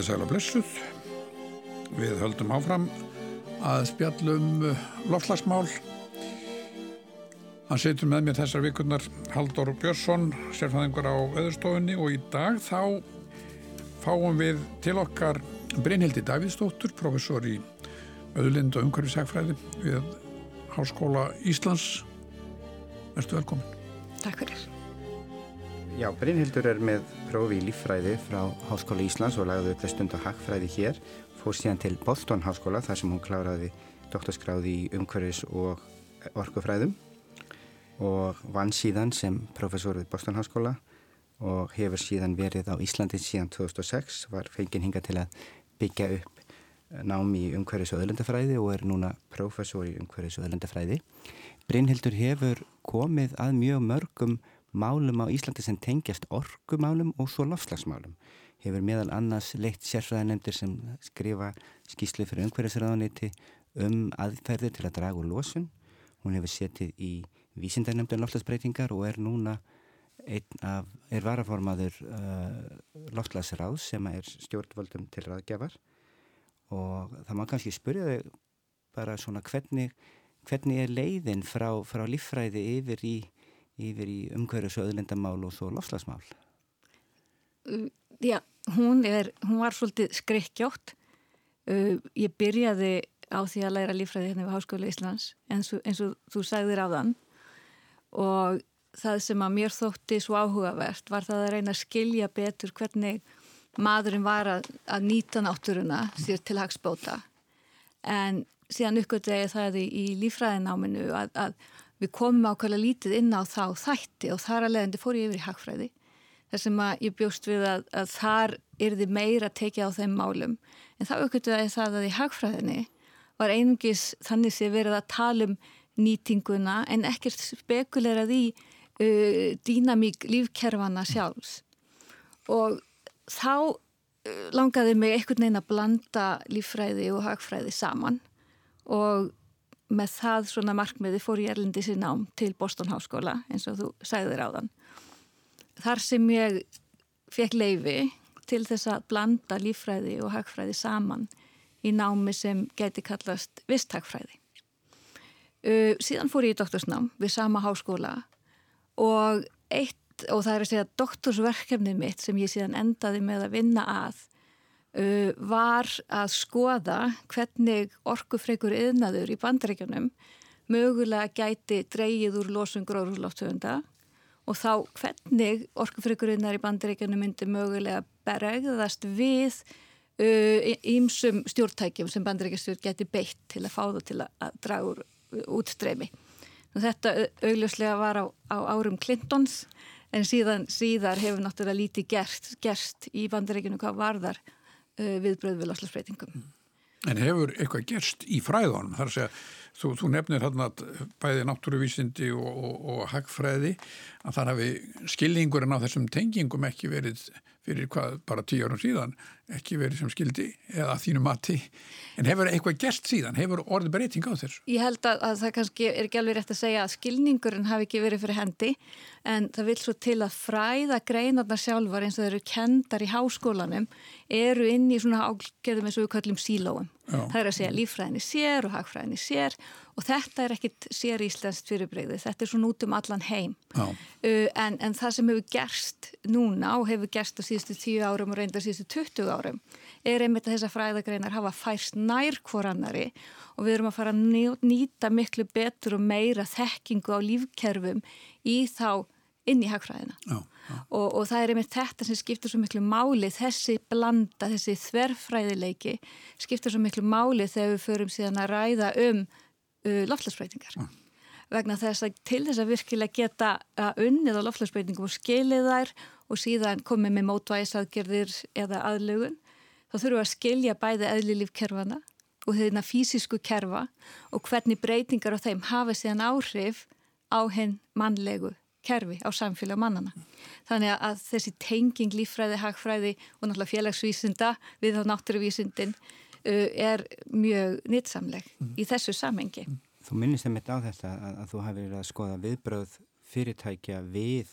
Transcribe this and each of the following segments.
Komiði sæla blessuð. Við höldum áfram að spjallum uh, loftlagsmál. Hann setur með mér þessar vikurnar Haldur Björnsson, sérfæðingur á öðurstofunni og í dag þá fáum við til okkar Brynhildi Davíðsdóttur, professor í öðurlind og umhverfisækfræði við Háskóla Íslands. Verstu velkomin. Takk fyrir. Já, Brynhildur er með prófi í líffræði frá Háskóla Íslands og lagði þess stund á hagfræði hér. Fór síðan til Boston Háskóla þar sem hún kláraði doktorskráði í umhverfis og orkufræðum og vann síðan sem professor við Boston Háskóla og hefur síðan verið á Íslandi síðan 2006, var fenginn hinga til að byggja upp námi í umhverfis og öðlendafræði og er núna professor í umhverfis og öðlendafræði. Brynhildur hefur komið að mjög mörgum málum á Íslandi sem tengjast orkumálum og svo lofslagsmálum. Hefur meðal annars leitt sérfræðanemndir sem skrifa skýslu fyrir umhverfisraðaniti um aðferði til að draga úr losun. Hún hefur setið í vísindarnemndun lofslagsbreytingar og er núna af, er varaformaður uh, loftslagsráð sem er stjórnvöldum til raðgjafar og það má kannski spyrja þig bara svona hvernig, hvernig er leiðin frá, frá líffræði yfir í yfir í umhverjus og öðlendamál og svo lofslagsmál? Uh, já, hún, er, hún var svolítið skrekkjátt. Uh, ég byrjaði á því að læra lífræði hérna við Háskóla Íslands eins og, eins og þú sagðir á þann og það sem að mér þótti svo áhugavert var það að reyna að skilja betur hvernig maðurinn var að, að nýta náttúruna sér til hagsbóta en síðan uppgötði það í, í lífræðináminu að, að við komum ákveðlega lítið inn á þá þætti og þar að leiðandi fór ég yfir í hagfræði þar sem að ég bjóst við að, að þar yrði meira tekið á þeim málum. En þá aukvölduði það að í hagfræðinni var einungis þannig sem verið að tala um nýtinguna en ekkert spekulerað í uh, dýnamík lífkerfana sjálfs. Og þá langaði mig einhvern veginn að blanda líffræði og hagfræði saman. Og með það svona markmiði fór ég erlindi sér nám til Boston Háskóla eins og þú sæðir á þann. Þar sem ég fekk leifi til þess að blanda lífræði og hagfræði saman í námi sem geti kallast visthagfræði. Uh, síðan fór ég í doktorsnám við sama háskóla og eitt, og það er að segja doktorsverkefnið mitt sem ég síðan endaði með að vinna að var að skoða hvernig orkufreikur yðnaður í bandaríkjunum mögulega gæti dreyið úr losun gróðurlóftöfunda og þá hvernig orkufreikur yðnaður í bandaríkjunum myndi mögulega beregðast við ímsum uh, stjórntækjum sem bandaríkjastjórn geti beitt til að fá það til að draga úr uh, útstreymi. Þetta augljóslega var á, á árum Clintons en síðan síðar hefur náttúrulega lítið gerst, gerst í bandaríkjunum hvað varðar Uh, viðbröð við loslasbreytingum. En hefur eitthvað gerst í fræðunum? Það er að segja, þú, þú nefnir hérna bæði náttúruvísindi og, og, og hagfræði að það hafi skilningurinn á þessum tengingum ekki verið fyrir hvað bara tíu árum síðan ekki verið sem skildi eða þínu mati en hefur eitthvað gert síðan hefur orðið breyting á þessu? Ég held að, að það kannski er ekki alveg rétt að segja að skilningurinn hafi ekki verið fyrir hendi en það vil svo til að fræða greinarnar sjálfar eins og þeir eru kendar í háskólanum eru inn í svona ágjörðum eins og við kallum sílóum Já. Það er að segja lífræðinni sér og hagfræðinni sér og þetta er ekkit sér íslenskt fyrirbreyði, þetta er svona út um allan heim. Uh, en, en það sem hefur gerst núna og hefur gerst á síðustu 10 árum og reyndar síðustu 20 árum er einmitt að þessar fræðagreinar hafa færst nær hvorannari og við erum að fara að nýta miklu betur og meira þekkingu á lífkerfum í þá inn í hagfræðina já, já. Og, og það er einmitt þetta sem skiptur svo miklu máli þessi blanda, þessi þverfræðileiki skiptur svo miklu máli þegar við förum síðan að ræða um uh, loftlagsbreytingar. Vegna þess að til þess að virkilega geta að unnið á loftlagsbreytingum og skilið þær og síðan komið með mótvægisaðgerðir eða aðlugun þá þurfum við að skilja bæði eðlilífkerfana og þeirna fysisku kerfa og hvernig breytingar á þeim hafa síðan áhrif á henn mannlegu kerfi á samfélag mannana. Þannig að þessi tenging líffræði, hagfræði og náttúrulega félagsvísinda við á náttúruvísindin uh, er mjög nýtsamleg mm. í þessu samengi. Þú minnist það mitt á þetta að, að þú hafi verið að skoða viðbröð fyrirtækja við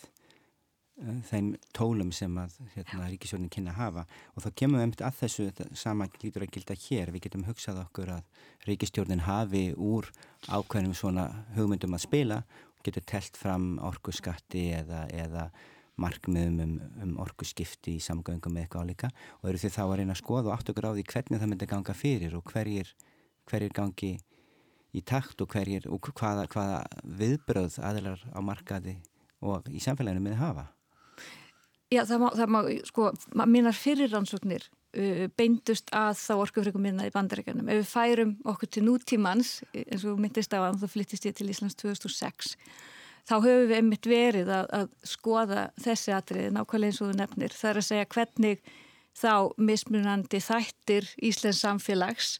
uh, þeim tólum sem að hérna, ríkisjórnin kynna að hafa. Og þá kemur við að þessu sama lítur að gilda hér. Við getum hugsað okkur að ríkisjórnin hafi úr ákveðnum svona hugmyndum að spila og getur telt fram orgu skatti eða, eða markmiðum um, um orgu skipti í samgöngum með eitthvað álíka. Og eru því þá að reyna að skoða og átt okkur á því hvernig það myndi ganga fyrir og hverjir, hverjir gangi í takt og, hverjir, og hvaða, hvaða viðbröð aðlar á markaði og í samfélaginu myndi hafa. Já, það má, það má sko, mínar fyrirrannsóknir uh, beindust að þá orkufröku minna í bandaríkanum. Ef við færum okkur til nútímans, eins og myndist á að þá flyttist ég til Íslands 2006, þá höfum við einmitt verið að, að skoða þessi atriði nákvæmlega eins og þú nefnir. Það er að segja hvernig þá mismunandi þættir Íslands samfélags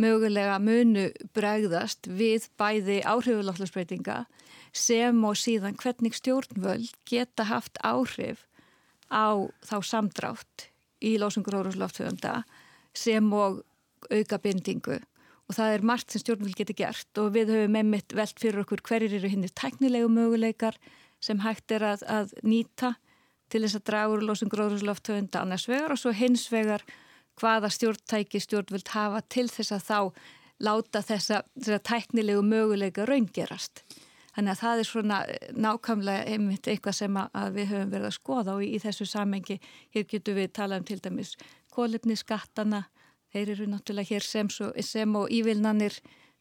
mögulega munu bregðast við bæði áhrifuláttlöfsbreytinga sem og síðan hvernig stjórnvöld geta haft áhrif á þá samdrátt í lósungur óruslófthugunda sem og auka bindingu. Og það er margt sem stjórnvöld getur gert og við höfum einmitt velt fyrir okkur hverjir eru hinnir teknilegu möguleikar sem hægt er að, að nýta til þess að draga úr lósungur óruslófthugunda annars vegar og svo hins vegar hvaða stjórntæki stjórnvöld hafa til þess að þá láta þessa, þessa teknilegu möguleika raungerast. Þannig að það er svona eh, nákvæmlega einmitt eitthvað sem að við höfum verið að skoða og í, í þessu samengi hér getur við talað um til dæmis kólefni skattana, þeir eru náttúrulega hér sem, sem og ívilnanir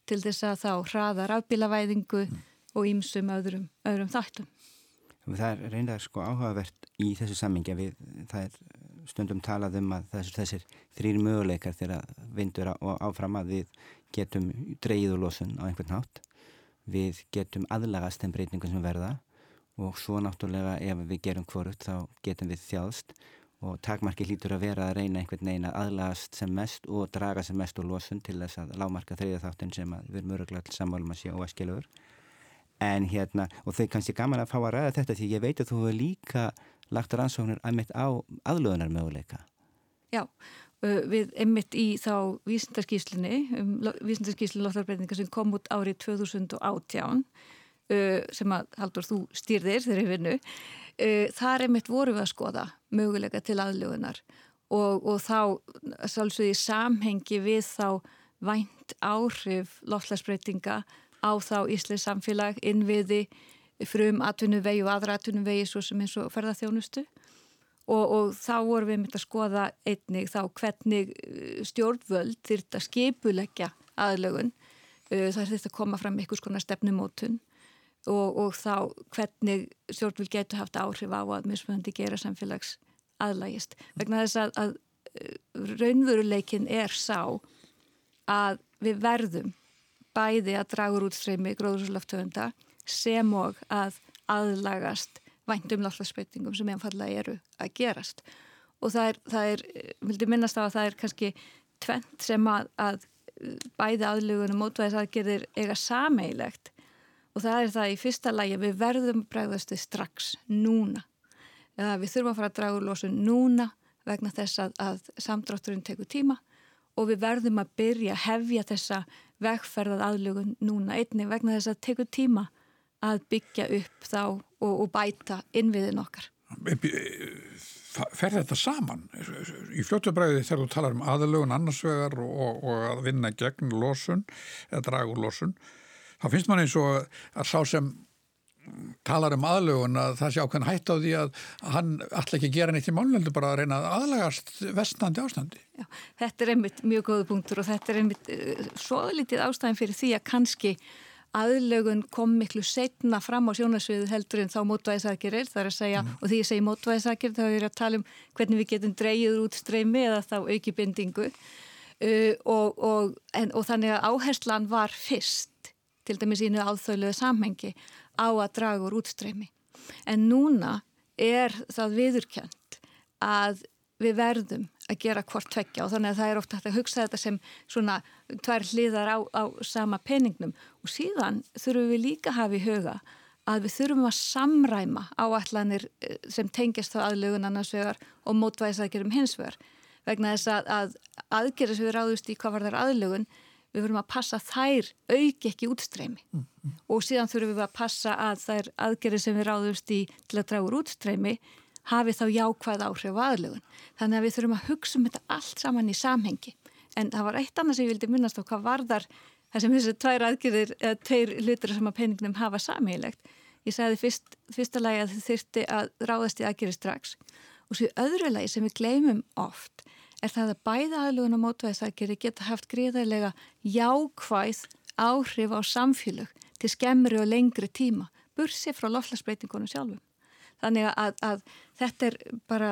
til þess að þá hraðar afbílavæðingu mm. og ímsum öðrum, öðrum þáttum. Það er reyndar sko áhugavert í þessu samengi að við, það er stundum talað um að þessir, þessir þrýr möguleikar þegar vindur áfram að við getum dreyið og losun á einhvern nátt við getum aðlagast þeim breytingum sem verða og svo náttúrulega ef við gerum hvorut þá getum við þjáðst og takmarki hlýtur að vera að reyna einhvern veginn að aðlagast sem mest og draga sem mest úr losun til þess að lámarka þriða þáttin sem við erum öruglega sammálum að sé óaskilur en hérna, og þau kannski gaman að fá að ræða þetta því ég veit að þú hefur líka lagt rannsóknir að mitt á aðlöðunar möguleika Já, við emmitt í þá vísindarskíslinni, um, vísindarskíslinn loftarbreytinga sem kom út árið 2018 sem að Haldur þú stýrðir þeirri vinnu þar emmitt voru við að skoða möguleika til aðlögunar og, og þá sálsögði samhengi við þá vænt áhrif loftarbreytinga á þá Ísleis samfélag innviði frum atvinnuvegi og aðra atvinnuvegi svo sem eins og ferðarþjónustu og, og þá vorum við myndið að skoða einnig þá hvernig uh, stjórnvöld þurft að skipuleggja aðlögun. Það er þetta að koma fram einhvers konar stefnumótun og, og þá hvernig stjórnvöld getur haft áhrif á að mismunandi gera samfélags aðlægist vegna þess að, að uh, raunveruleikin er sá að við verðum bæði að dragur útstreymi gróðurslöftöfunda sem og að aðlagast væntum náttúrulega sem einfallega eru að gerast. Og það er, það er vildi minnast á að það er kannski tvent sem að, að bæði aðlugunum mótvæðisaðgerðir eiga sameilegt og það er það í fyrsta lægi við verðum bregðastu strax núna. Eða við þurfum að fara að draga úr losun núna vegna þess að, að samdrátturinn tekur tíma. Og við verðum að byrja að hefja þessa vegferðað aðlugun núna einni vegna þess að tekur tíma að byggja upp þá og, og bæta innviðin okkar. Fer þetta saman? Í fljóttabræði þegar þú talar um aðalögun annarsvegar og, og að vinna gegn losun eða dragur losun þá finnst mann eins og að sá sem talar um aðlögun að það sé ákveðin hætt á því að hann ætla ekki að gera neitt í málnöldu bara að reyna að aðlagast vestnandi ástandi. Já, þetta er einmitt mjög góðu punktur og þetta er einmitt uh, svo litið ástæðin fyrir því að kannski aðlögun kom miklu setna fram á sjónasviðu heldur en þá mótvæðisakir það er að segja, mm. og því ég segi mótvæðisakir þá er ég að tala um hvernig við getum dreyið út streymi eða þá auki bindingu uh, og, og, en, og þannig að áherslan var fyrst til dæmis ínu áþauðlega samhengi á að draga úr útstreymi en núna er það viðurkjönd að við verðum að gera hvort tveggja og þannig að það er ofta að hugsa þetta sem svona tvær hliðar á, á sama peningnum. Og síðan þurfum við líka að hafa í huga að við þurfum að samræma áallanir eh, sem tengjast þá aðlugun annars vegar og mótvæðis aðgerum hins vegar. Vegna þess að, að aðgerða sem við ráðust í hvað var þar aðlugun við verum að passa þær auki ekki útstreymi. Mm, mm. og síðan þurfum við að passa að þær aðgerið sem við ráðumst í til að draga úr útstreymi hafi þá jákvæð áhrif og aðlugun. Þannig að við þurfum að hugsa um þetta allt saman í samhengi. En það var eitt annað sem ég vildi minnast á hvað varðar það sem þessi tvær aðgerðir, eða tveir hlutur sem að peningnum hafa samílegt. Ég sagði fyrst, fyrsta lagi að þið þurfti að ráðast í aðgerði strax og svo öðru lagi sem við gleymum oft er það að bæða aðlugun og mótvæðisageri geta haft gríðarlega jákvæð áhrif á samfélög til skemmri og lengri tíma, bursi frá loflagsbreytingunum sjálfum. Þannig að, að þetta er bara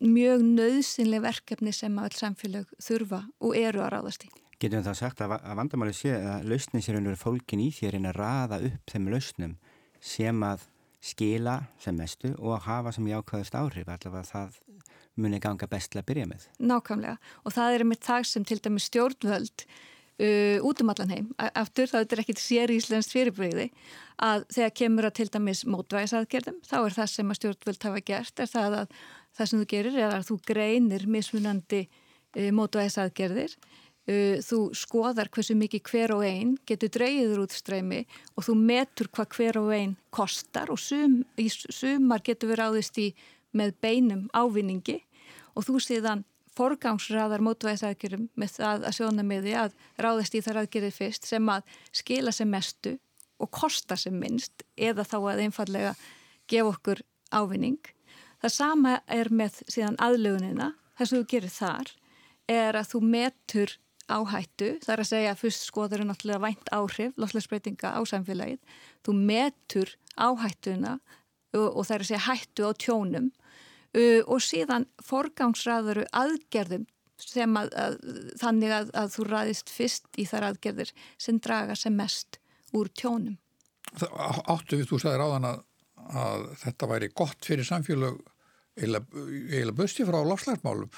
mjög nöðsynlega verkefni sem all samfélag þurfa og eru að ráðast í. Getum við þá sagt að, að vandamáli sé að lausnin sér einhverju fólkin í þér en að raða upp þeim lausnum sem að skila sem mestu og að hafa sem jákvæðust áhrif allavega það muni ganga best til að byrja með. Nákvæmlega og það er með það sem til dæmi stjórnvöld uh, út um allan heim, aftur það er ekki sér íslenskt fyrirbreyði að þegar kemur að til dæmis mótvægisaðgerðum þá er það sem að stjórnvöld hafa gert er það að það sem þú gerir er að þú greinir mismunandi uh, mótvægisaðgerðir uh, þú skoðar hversu mikið hver og einn getur dreyður út streymi og þú metur hvað hver og einn kostar og sum, í sumar getur við ráðist í með beinum ávinningi og þú síðan forgangsraðar mótvæðisækjurum með það að sjóna með því að ráðast í þar aðgerið fyrst sem að skila sem mestu og kosta sem minnst eða þá að einfallega gefa okkur ávinning. Það sama er með síðan aðlögunina, það sem þú gerir þar er að þú metur áhættu, það er að segja að fyrst skoður er náttúrulega vænt áhrif, loslegsbreytinga á samfélagið, þú metur áhættuna og, og það er að segja hættu á tjónum uh, og síðan forgangsraðuru aðgerðum sem að, að þannig að, að þú ræðist fyrst í þar aðgerðir sem draga sem mest úr tjónum. Það áttu við, þú sagði ráðan að, að þetta væri gott fyrir samfélag eiginlega busti frá lofslagsmálum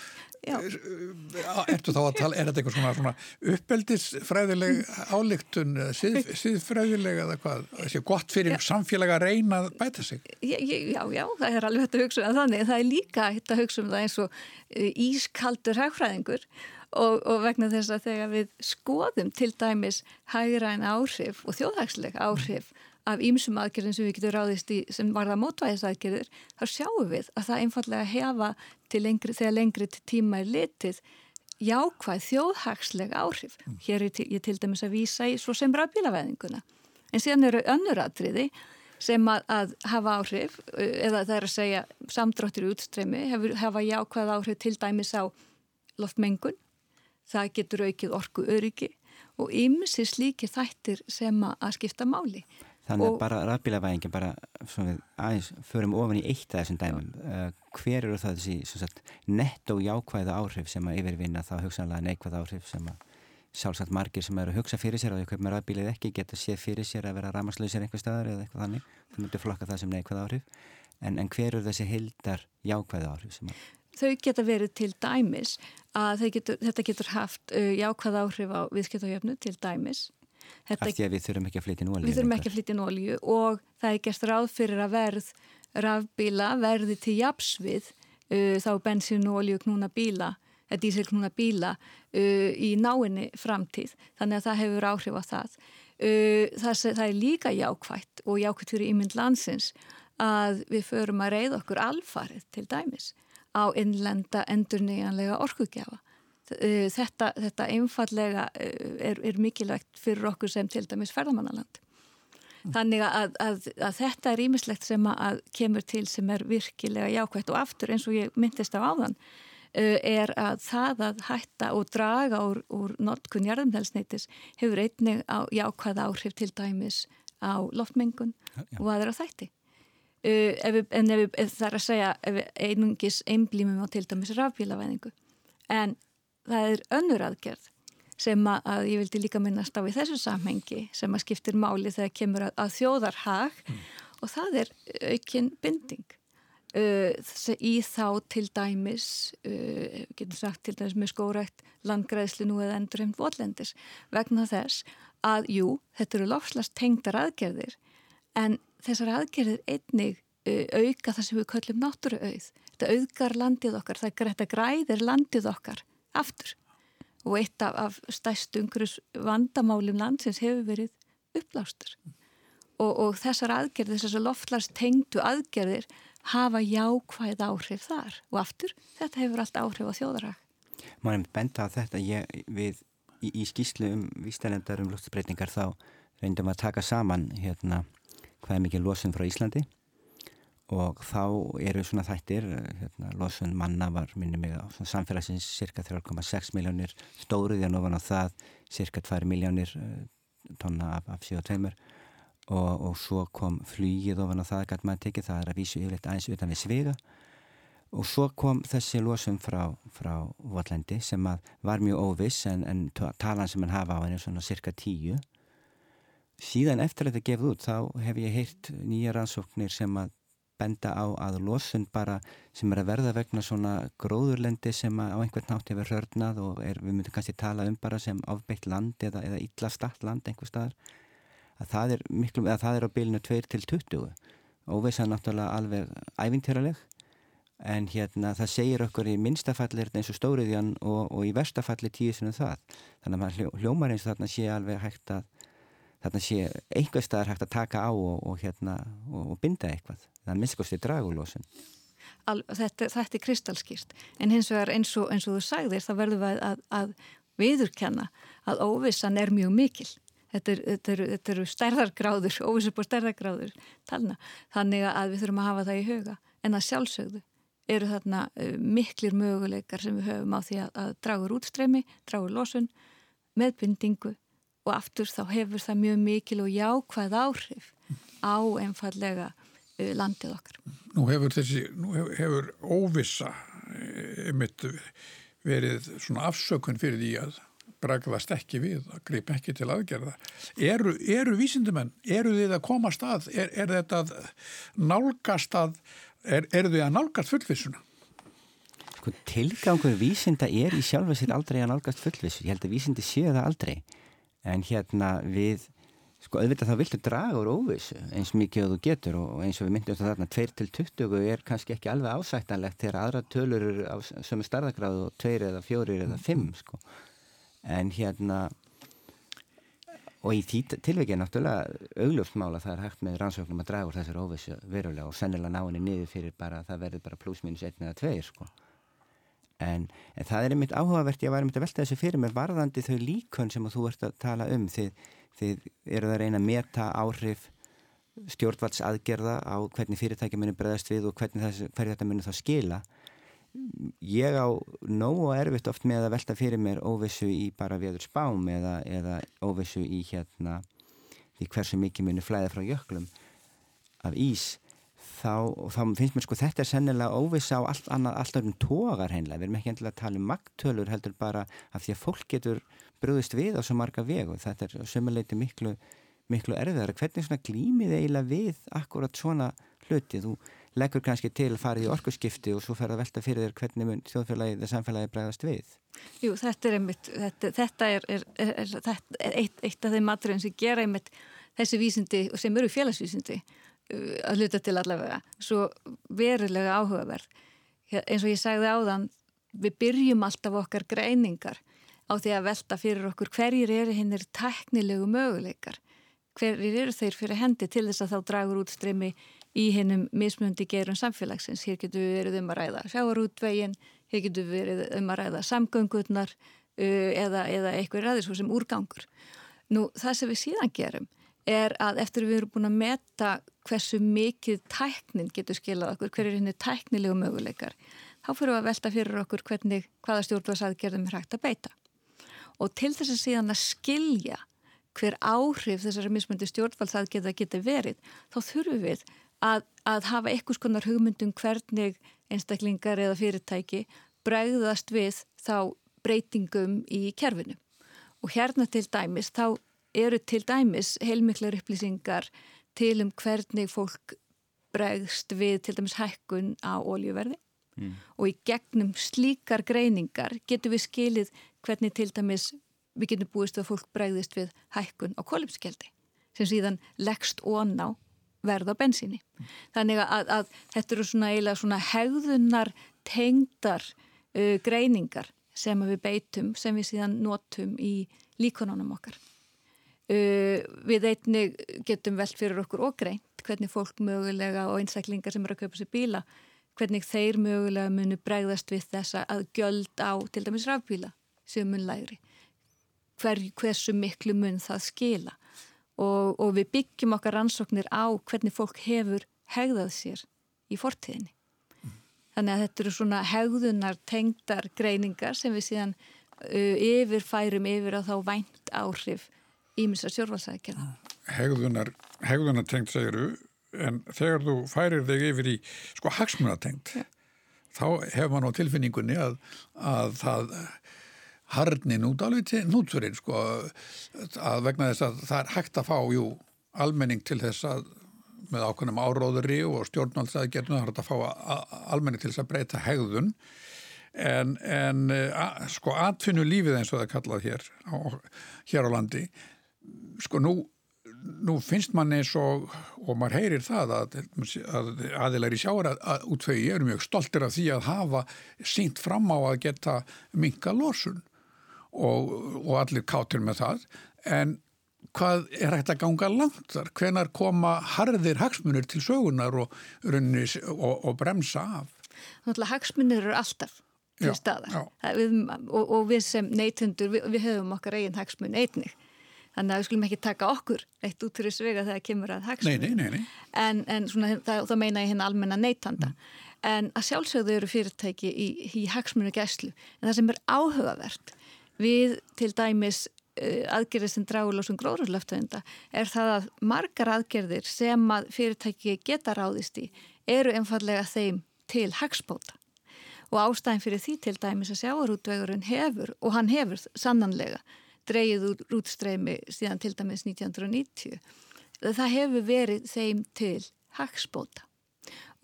ertu þá að tala er þetta eitthvað svona, svona uppeldisfræðileg álíktun síð, síðfræðileg eða hvað? Það sé gott fyrir já. samfélag að reyna að bæta sig? Já, já, já, það er alveg þetta að hugsa um þannig, það er líka þetta að hugsa um það eins og e, ískaldur hægfræðingur og, og vegna þess að þegar við skoðum til dæmis hægræn áhrif og þjóðhagsleg áhrif af ýmsum aðgerðin sem við getum ráðist í sem varða mótvæðisaðgerðir, þá sjáum við að það einfallega hefa lengri, þegar lengri tíma er litið jákvæð þjóðhagslega áhrif. Mm. Hér er ég til dæmis að vísa í svo sem rafbílaveðinguna. En síðan eru önnur aðriði sem að, að hafa áhrif, eða það er að segja samdráttir útstreymi, hafa jákvæð áhrif til dæmis á loftmengun, það getur aukið orku öryggi og ymsi slíki þættir sem að skipta máli. Þannig að bara rafbílavæðingin, bara við aðeins förum ofan í eitt af þessum dæmum. Uh, hver eru það þessi netto jákvæða áhrif sem að yfirvinna þá hugsanlega neikvæða áhrif sem að sjálfsagt margir sem eru að hugsa fyrir sér og eitthvað með rafbílið ekki geta séð fyrir sér að vera ramaslausir einhver staðar eða eitthvað þannig. Það myndir flokka það sem neikvæða áhrif. En, en hver eru þessi heildar jákvæða áhrif sem að Þau geta verið til dæmis að getur, þetta getur haft uh, jákvæða áhrif á viðskiptajöfnu til dæmis Þetta, Af því að við þurfum ekki að flytja nólju. Við þurfum ekki að flytja nólju og það er gerst ráð fyrir að verð rafbíla verði til japsvið uh, þá bensin olju knúna bíla, eða dísil knúna bíla uh, í náinni framtíð. Þannig að það hefur áhrif á það. Uh, það, það er líka jákvægt og jákvægt fyrir ímynd landsins að við förum að reyða okkur alfarið til dæmis á innlenda endurníjanlega orkugjafa. Eh, þetta, þetta einfallega eh, er, er mikilvægt fyrir okkur sem til dæmis ferðamannaland. Þannig að, að, að þetta er ímislegt sem að kemur til sem er virkilega jákvægt og aftur eins og ég myndist á áðan eh, er að það að hætta og draga úr, úr notkun jarðumhelsneitis hefur einnig á jákvæða áhrif til dæmis á loftmengun ja. og aðra þætti. Ef við, en ef, við, ef það er að segja einungis einblímum á til dæmis rafbílavæðingu en það er önnur aðgerð sem að, að ég vildi líka minnast á í þessu samhengi sem að skiptir máli þegar kemur að, að þjóðarhag mm. og það er aukinn binding uh, í þá til dæmis uh, getum sagt til dæmis með skórætt landgræðslu nú eða endurheimt votlendis vegna þess að jú, þetta eru lofslast tengdar aðgerðir en þessar aðgerðir einnig uh, auka það sem við köllum náttúruauð þetta auðgar landið okkar, það græðir landið okkar aftur. Og eitt af, af stæst umhverjus vandamálum landsins hefur verið upplástur og, og þessar aðgerðir, þessar loftlast tengdu aðgerðir hafa jákvæð áhrif þar. Og aftur þetta hefur allt áhrif á þjóðarhag. Má ég benda á þetta? Ég, við, í, í skýslu um vístalendar um loftsbreytingar þá reyndum að taka saman hérna hvað er mikið losun frá Íslandi og þá eru svona þættir hérna, losun manna var minni mig á samfélagsins cirka 3,6 miljónir stóruðjan ofan á það cirka 2 miljónir uh, tonna af, af CO2 og, og svo kom flýið ofan á það gæt maður tekið, það er að vísu yfirleitt aðeins utan við svega og svo kom þessi losun frá, frá Votlendi sem var mjög óviss en, en talan sem hann hafa á henni er svona cirka 10 síðan eftir að þetta gefið út þá hef ég heyrt nýja rannsóknir sem að benda á að losun bara sem er að verða vegna svona gróðurlendi sem á einhvern nátt hefur hörnað og er, við myndum kannski tala um bara sem ábyggt land eða, eða illa statt land einhver staðar að það er, miklu, að það er á bylnu 2 til 20 óvisa náttúrulega alveg æfintýraleg en hérna það segir okkur í minnstafallir eins og stóriðjan og, og í verstafalli tíu sem það. Þannig að hljómar eins og þarna sé alveg hægt að þarna sé einhver staðar hægt að taka á og, og, hérna, og, og binda eitthvað. Það minnskosti dragulósun. Þetta, þetta er kristalskýrst. En hins vegar eins og, eins þú sagðir það verður við að, að viðurkenna að óvissan er mjög mikil. Þetta, er, eru, þetta eru stærðargráður, óvissu på stærðargráður talna. Þannig að við þurfum að hafa það í huga. En að sjálfsögðu eru þarna uh, miklir möguleikar sem við höfum á því að, að dragur útstreymi, dragur losun, meðbindingu og aftur þá hefur það mjög mikil og jákvæð áhrif á einfallega uh, landið okkar. Nú hefur þessi, nú hefur, óvissa eh, einmitt verið svona afsökun fyrir því að bragðast ekki við, að greipa ekki til aðgerða. Eru, eru vísindumenn, eru þið að koma stað, er, er þetta að nálgast að, er, eru þið að nálgast fullvissuna? Sko tilgangur vísinda er í sjálfa sér aldrei að nálgast fullvissu, ég held að vísindi séu það aldrei en hérna við sko auðvitað þá viltu draga úr óvissu eins mikið og þú getur og eins og við myndum þarna 2-20 er kannski ekki alveg ásættanlegt þegar aðra tölur eru á sömu starðagráðu og 2 eða 4 eða 5 sko. En hérna og í því tilvekið náttúrulega augljóftmála það er hægt með rannsóknum að draga úr þessar óvissu verulega og sennilega ná henni niður fyrir bara að það verður bara pluss mínus 1 eða 2 sko En, en það er einmitt áhugavert, ég var einmitt að velta þessu fyrir mér varðandi þau líkun sem þú ert að tala um. Þið, þið eru það að reyna að meta áhrif stjórnvaldsaðgerða á hvernig fyrirtæki muni bregðast við og hvernig hvernig þetta muni þá skila. Ég á nóg og erfitt oft með að velta fyrir mér óvissu í bara viður spám eða, eða óvissu í hérna því hversu mikið muni flæða frá jöklum af ís þá, þá finnst mér sko þetta er sennilega óvisa á allt annað, alltaf um tógar hennilega, við erum ekki endilega að tala um magtölur heldur bara af því að fólk getur bröðist við á svo marga vegu, þetta er sömuleiti miklu, miklu erfiðar hvernig svona glýmið eiginlega við akkurat svona hluti, þú leggur kannski til að fara í orkusskipti og svo fer að velta fyrir þér hvernig mun þjóðfélagið eða samfélagið bregðast við. Jú, þetta er einmitt þetta, þetta er, er, er, er eitt, eitt af þeim maturinn sem gera einmitt þessi vísindi sem eru félagsvísindi að hluta til allavega svo verulega áhugaverð. Eins og ég sagði áðan við byrjum alltaf okkar greiningar á því að velta fyrir okkur hverjir eru hinnir teknilegu möguleikar. Hverjir eru þeir fyrir hendi til þess að þá dragur útstreymi í hinnum mismundi gerum samfélagsins? Hér getur við verið um að ræða sjáarútvegin hér getur við verið um að ræða samgöngurnar uh, eða, eða eitthvað ræðis sem úrgangur. Nú það sem við síðan gerum er að eftir við erum búin að meta hversu mikið tæknin getur skilað okkur, hver er henni tæknilegu möguleikar, þá fyrir við að velta fyrir okkur hvernig, hvaða stjórnvarsaðgerðum er hægt að beita. Og til þess að síðan að skilja hver áhrif þessari mismundi stjórnvalsaðgerða getur verið, þá þurfum við að, að hafa eitthvað skonar hugmyndum hvernig einstaklingar eða fyrirtæki bregðast við þá breytingum í kerfinu. Og hérna til dæmis þá eru til dæmis heilmiklar upplýsingar til um hvernig fólk bregst við til dæmis hækkun á óljuverði mm. og í gegnum slíkar greiningar getur við skilið hvernig til dæmis við getum búist að fólk bregðist við hækkun á kólipskeldi sem síðan leggst ón á verð á bensíni. Mm. Þannig að, að þetta eru svona eiginlega svona hegðunar tengdar uh, greiningar sem við beitum sem við síðan notum í líkonunum okkar. Uh, við einnig getum velt fyrir okkur og greint hvernig fólk mögulega og einsæklingar sem eru að kaupa sér bíla hvernig þeir mögulega munu bregðast við þessa að gjöld á til dæmis rafbíla sem mun lægri. Hver, hversu miklu mun það skila? Og, og við byggjum okkar rannsóknir á hvernig fólk hefur hegðað sér í fortíðinni. Þannig að þetta eru svona hegðunar tengdar greiningar sem við síðan uh, yfirfærum yfir að þá vænt áhrif ímins að sjórfalsækjana Hegðunar, hegðunar tengt segiru en þegar þú færir þig yfir í sko hagsmunatengt ja. þá hefur maður á tilfinningunni að, að það harnin út alveg til nútsurinn sko að vegna þess að það er hægt að fá jú almenning til þess að með ákveðnum áróðuri og stjórnvaldsaðgerðinu það er hægt að fá almenning til þess að breyta hegðun en, en a, sko atfinnu lífið eins og það er kallað hér á, hér á landi sko nú, nú finnst mann eins og og maður heyrir það að, að aðilar í sjára útfegi eru mjög stoltir af því að hafa sínt fram á að geta minka losun og, og allir kátir með það en hvað er hægt að ganga langt þar? Hvenar koma harðir hagsmunir til sögunar og, og, og bremsa af? Náttúrulega hagsmunir eru alltaf til staðar og við sem neytundur, við, við höfum okkar eigin hagsmun einnig Þannig að við skulum ekki taka okkur eitt út fyrir svega þegar kemur að hagsmunum. Nei, nei, nei. En, en svona, það, það meina ég hérna almenna neytanda. Mm. En að sjálfsögðu eru fyrirtæki í, í hagsmunu gæslu. En það sem er áhugavert við til dæmis uh, aðgerðir sem dráðlósum gróðurlöftöfunda er það að margar aðgerðir sem að fyrirtæki geta ráðist í eru einfallega þeim til hagspóta. Og ástæðin fyrir því til dæmis að sjáarútvegurinn hefur, og hann hefur sannanlega, dreyið úr útstreymi síðan til dæmis 1990 það hefur verið þeim til hagspóta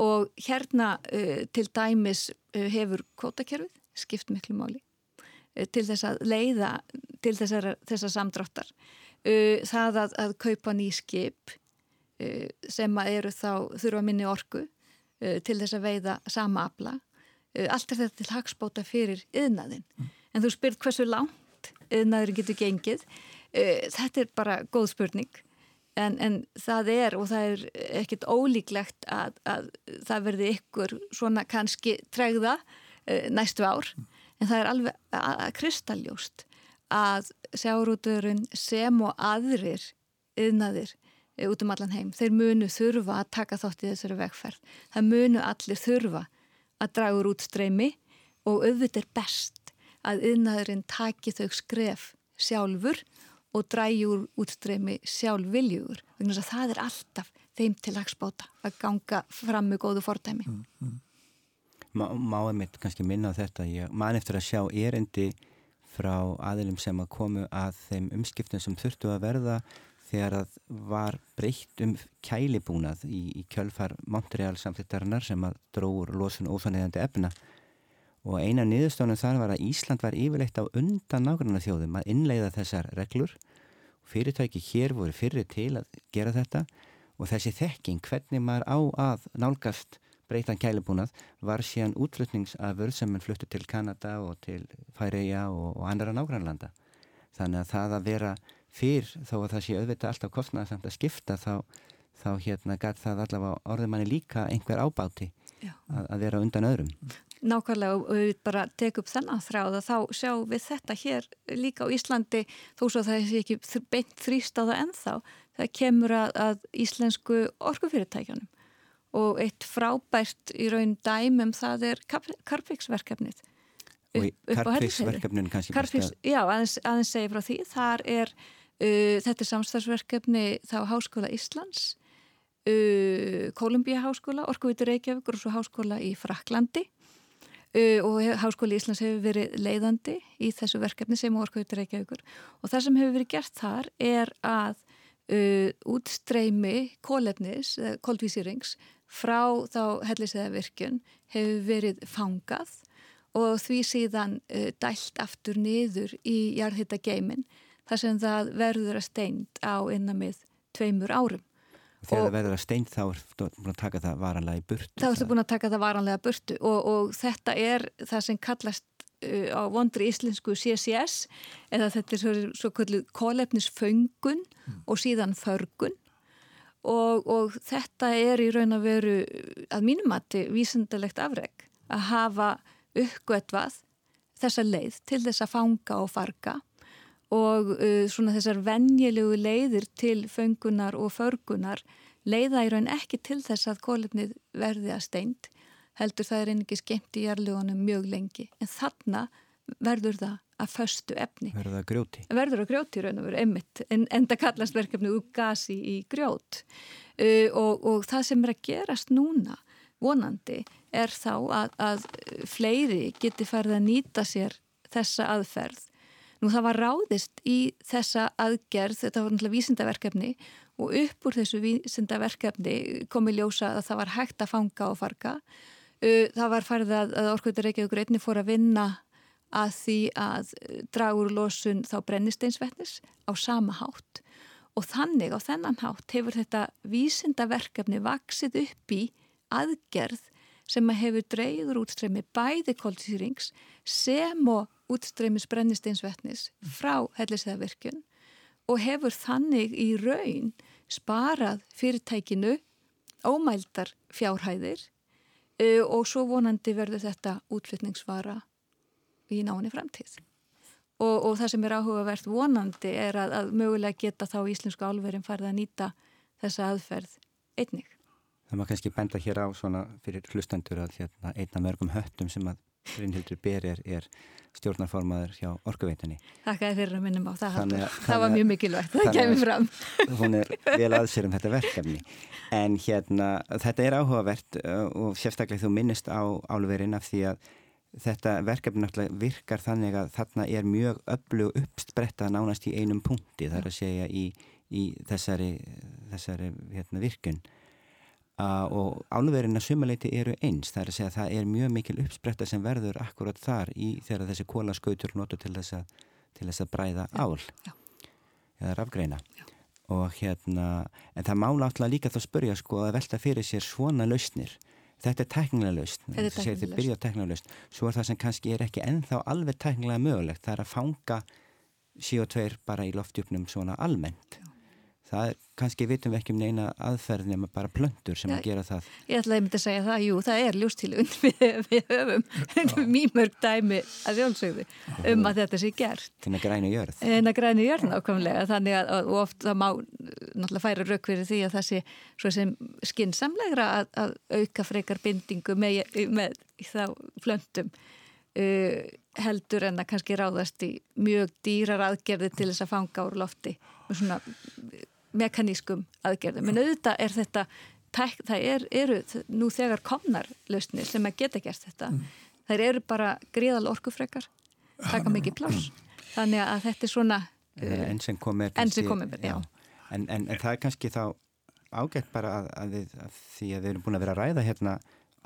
og hérna uh, til dæmis uh, hefur kvotakerfið skipt miklu máli uh, til þess að leiða til þessar, þessar samdráttar. Uh, það að, að kaupa ný skip uh, sem eru þá þurfa minni orku uh, til þess að veiða sama afla. Allt er þetta til hagspóta fyrir yðnaðinn mm. en þú spyrt hversu langt yðnaður getur gengið. Eh, þetta er bara góð spurning. En, en það er og það er ekkit ólíklegt að, að það verði ykkur svona kannski tregða eh, næstu ár. En það er alveg að kristalljóst að sjárúturinn sem og aðrir yðnaðir eh, út um allan heim, þeir munu þurfa að taka þátt í þessari vegferð. Það munu allir þurfa að draga úr út streymi og auðvitað er best að yðnaðurinn taki þau skref sjálfur og drægi úr útstreymi sjálfviljugur. Það er alltaf þeim til lagspáta að ganga fram með góðu fordæmi. Mm, mm. Má, má ég mitt kannski minna á þetta. Ég man eftir að sjá erendi frá aðilum sem að komu að þeim umskiptum sem þurftu að verða þegar að var breytt um kælibúnað í, í kjölfar Montreal samþittarinnar sem að dróður losun ósanniðandi efna og eina niðurstónum þar var að Ísland var yfirleitt á undan nákvæmlega þjóðum að innleiða þessar reglur. Fyrirtæki hér voru fyrir til að gera þetta. Og þessi þekking hvernig maður á að nálgast breytan kælubúnað var síðan útflutningsafur sem mann fluttu til Kanada og til Færeia og, og andra nákvæmlanda þannig að það að vera fyrr þó að það sé auðvitað alltaf kostnað samt að skipta þá, þá hérna gæt það allavega orðið manni líka einhver ábáti að, að vera undan öðrum Nákvæmlega og við bara tekum þennan þráð að þá sjáum við þetta hér líka á Íslandi þó svo það er ekki beint þrýst á það ennþá það kemur að, að íslensku orkufyrirtækjanum og eitt frábært í raun dæmum það er Karpvíksverkefnið og Karpvíksverkefnin kannski Karpvíks, Já, aðeins, aðeins segja frá því. Þar er uh, þetta er samstagsverkefni þá Háskóla Íslands uh, Kolumbíja Háskóla, Orkuvítur Reykjavík og svo Háskóla í Fraklandi og Háskóli Íslands hefur verið leiðandi í þessu verkefni sem orkautur Reykjavíkur. Og það sem hefur verið gert þar er að uh, útstreymi kólefnis, kólvísýrings frá þá helliseða virkun hefur verið fangað og því síðan uh, dælt aftur niður í jarðhitta geimin þar sem það verður að steint á innamið tveimur árum Þegar það verður að steint þá ertu búin að taka það varanlega í burtu. Þá ertu búin að taka það varanlega burtu og, og þetta er það sem kallast uh, á vondri íslensku CCS eða þetta er svo, svo kvöldu kólefnisföngun mm. og síðan förgun og, og þetta er í raun að veru að mínumatti vísendalegt afreg að hafa uppgötvað þessa leið til þess að fanga og farga og uh, svona þessar venjulegu leiðir til föngunar og förgunar leiða í raun ekki til þess að kólefnið verði að steint heldur það er einnig skemmt í jarlugunum mjög lengi en þarna verður það að föstu efni. Verður það grjóti? Verður það grjóti raun og verður emmitt en enda kallast verkefni úr gasi í grjót uh, og, og það sem er að gerast núna vonandi er þá að, að fleiri geti farið að nýta sér þessa aðferð. Nú það var ráðist í þessa aðgerð, þetta var náttúrulega vísindaverkefni og upp úr þessu vísindaverkefni komi ljósa að það var hægt að fanga og farga. Það var farið að, að Orkveitur Reykjavíkur einni fór að vinna að því að dragur losun þá brennisteinsvetnis á sama hátt. Og þannig á þennan hátt hefur þetta vísindaverkefni vaksið upp í aðgerð sem að hefur dreyður útstreymi bæði kóltsýrings sem og útstreymis brennisteinsvetnis frá hellisæðavirkjun og hefur þannig í raun sparað fyrirtækinu ómældar fjárhæðir uh, og svo vonandi verður þetta útflytningsvara í náinni framtíð. Og, og það sem er áhugavert vonandi er að, að mögulega geta þá íslensku álverðin farið að nýta þessa aðferð einnig. Það maður kannski benda hér á svona fyrir hlustendur að hérna, einna mörgum höttum sem að Brynhildur Ber er, stjórnarformaður hjá orkuveitinni. Þakka þér fyrir að minnum á það. Þannig, það þannig, var mjög mikilvægt, það kemur fram. Hún er vel aðsér um þetta verkefni. En hérna, þetta er áhugavert uh, og sérstaklega þú minnist á álverðin af því að þetta verkefni náttúrulega virkar þannig að þarna er mjög öllu uppspretta nánast í einum punkti, það er að segja í, í þessari, þessari hérna, virkun og álverðin að sumuleiti eru eins það er að segja að það er mjög mikil uppspretta sem verður akkurat þar í þegar þessi kólaskautur notur til þess að, til þess að bræða ál Já. eða rafgreina. Já. og hérna en það mála alltaf líka þá spörja sko að velta fyrir sér svona lausnir. Þetta er teknilega lausn þetta byrja teknilega lausn. svo er það sem kannski er ekki ennþá alveg teknilega mögulegt það er að fanga CO2 bara í loftjúknum svona almennt. Já það er, kannski vitum við ekki um neina aðferð nema bara plöndur sem að gera það. Ég ætlaði að mynda að segja það, jú, það er ljústilun við, við höfum mjög mörg dæmi að sjálfsögðu um að þetta sé gert. Þannig að græna jörð. Þannig að græna jörð nákvæmlega. Þannig að og oft það má náttúrulega færa rauk fyrir því að það sé svo sem skinsamlegra að, að auka frekar bindingu með, með þá plöndum uh, heldur en að kannski ráðast í mjög dýrar aðgerði til þess að fanga úr lofti og svona mekanískum aðgerðum. En auðvitað er þetta, það er, eru nú þegar komnar lausnir sem að geta gert þetta. Mm. Það eru bara gríðal orkufrekar, taka mikið pláss. Þannig að þetta er svona... Enn sem komir. Enn sem komir, já. En, en, en það er kannski þá ágætt bara að, að, við, að því að við erum búin að vera að ræða hérna